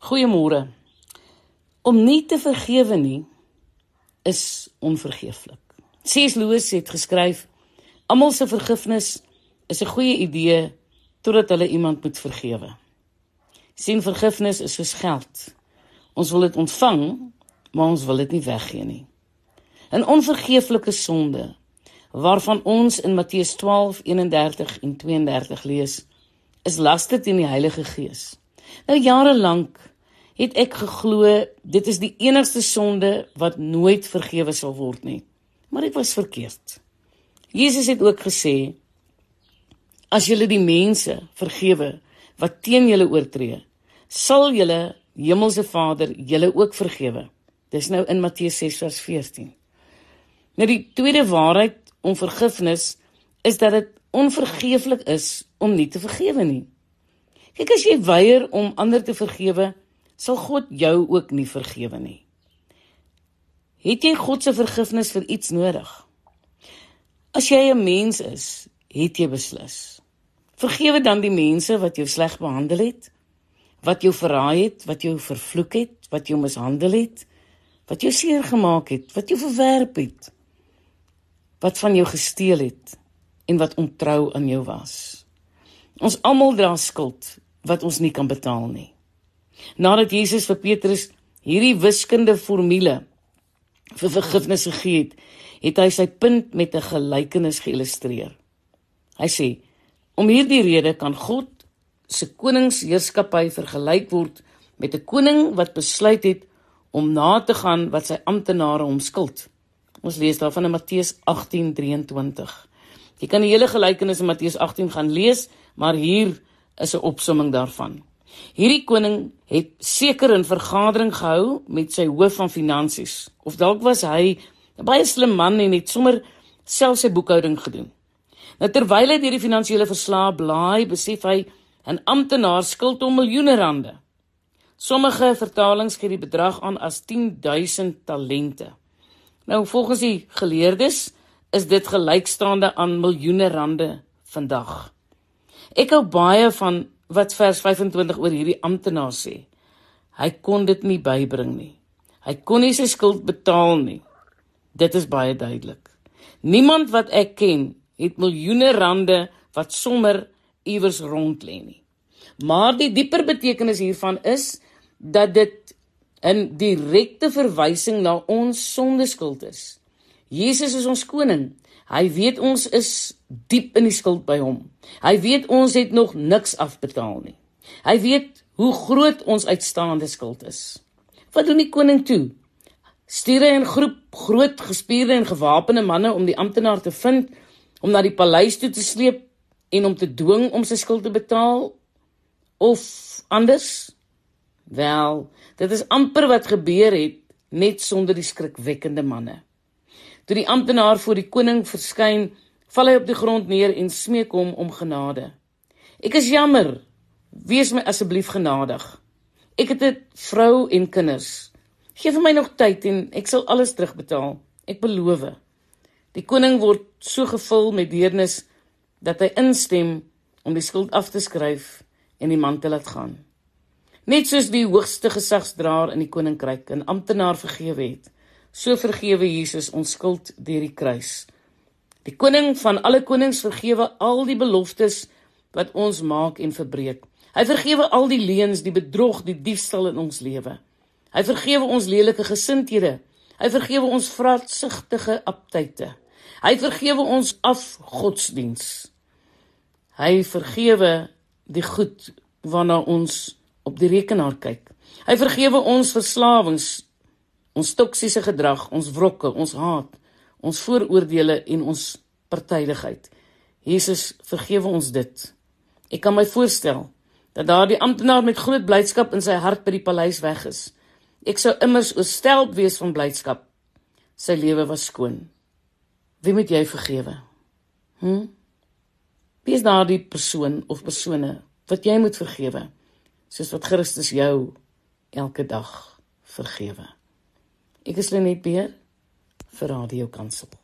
Goeiemôre. Om nie te vergewe nie is onvergeeflik. C.S. Lewis het geskryf: Almal se vergifnis is 'n goeie idee totdat hulle iemand moet vergewe. Sien vergifnis is soos geld. Ons wil dit ontvang, maar ons wil dit nie weggee nie. 'n Onvergeeflike sonde waarvan ons in Matteus 12:31 en 32 lees, is laster teen die Heilige Gees. Nou jare lank het ek geglo dit is die enigste sonde wat nooit vergewe sal word nie. Maar ek was verkeerd. Jesus het ook gesê as julle die mense vergewe wat teen julle oortree, sal julle hemelse Vader julle ook vergewe. Dis nou in Matteus 6:14. Nou die tweede waarheid om vergifnis is dat dit onvergeeflik is om nie te vergewe nie. Kyk as jy weier om ander te vergewe, sal God jou ook nie vergewe nie. Het jy God se vergifnis vir iets nodig? As jy 'n mens is, het jy beslis. Vergewe dan die mense wat jou sleg behandel het, wat jou verraai het, wat jou vervloek het, wat jou mishandel het, wat jou seer gemaak het, wat jou verwerp het, wat van jou gesteel het en wat ontrou aan jou was. Ons almal dra skuld wat ons nie kan betaal nie. Nadat Jesus vir Petrus hierdie wiskundige formule vir vergifnis gegee het, het hy sy punt met 'n gelykenis geïllustreer. Hy sê: "Om hierdie rede kan God se koningsheerskappy vergelyk word met 'n koning wat besluit het om na te gaan wat sy amptenare hom skuld." Ons lees daarvan in Matteus 18:23. Jy kan die hele gelykenis in Matteus 18 gaan lees, maar hier is 'n opsomming daarvan. Hierdie koning het seker 'n vergadering gehou met sy hoof van finansies. Of dalk was hy 'n baie slim man en het sommer self sy boekhouding gedoen. Nou terwyl hy deur die finansiële verslae blaai, besef hy 'n amptenaar skuld hom miljoene rande. Sommige vertalings gee die bedrag aan as 10000 talente. Nou volgens die geleerdes is dit gelykstaande aan miljoene rande vandag. Ek hou baie van wat vers 25 oor hierdie amptenaar sê. Hy kon dit nie bybring nie. Hy kon nie sy skuld betaal nie. Dit is baie duidelik. Niemand wat ek ken het miljoene rande wat sommer iewers rond lê nie. Maar die dieper betekenis hiervan is dat dit 'n direkte verwysing na ons sondeskuld is. Jesus is ons koning. Hy weet ons is diep in die skuld by hom. Hy weet ons het nog niks afbetaal nie. Hy weet hoe groot ons uitstaande skuld is. Wat doen die koning toe? Stuur hy 'n groep groot gespierde en gewapende manne om die amptenaar te vind, om na die paleis toe te sleep en om te dwing om sy skuld te betaal of anders? Wel, dit is amper wat gebeur het net sonder die skrikwekkende manne. Toe die amptenaar voor die koning verskyn, val hy op die grond neer en smeek hom om genade. Ek is jammer. Wees my asseblief genadig. Ek het 'n vrou en kinders. Geef vir my nog tyd en ek sal alles terugbetaal. Ek beloof. Die koning word so gevul met deernis dat hy instem om die skuld af te skryf en die man te laat gaan. Net soos die hoogste gesagsdraer in die koninkryk 'n amptenaar vergewe het, so vergewe Jesus ons skuld deur die kruis. Die koning van alle konings vergewe al die beloftes wat ons maak en verbreek. Hy vergewe al die leuns, die bedrog, die diefstal in ons lewe. Hy vergewe ons lelike gesindhede. Hy vergewe ons vraatsigtige aptyte. Hy vergewe ons afgodsdiens. Hy vergewe die goed waarna ons op die rekenaar kyk. Hy vergewe ons verslawings, ons toksiese gedrag, ons wrokke, ons haat ons vooroordeele en ons partydigheid. Jesus, vergewe ons dit. Ek kan my voorstel dat daardie amptenaar met groot blydskap in sy hart by die paleis weg is. Ek sou immers oorstelp wees van blydskap. Sy lewe was skoon. Wie moet jy vergewe? Hm? Wie is daardie persoon of persone wat jy moet vergewe? Soos wat Christus jou elke dag vergewe. Ek is Lenet Beer vir Radio Kansel.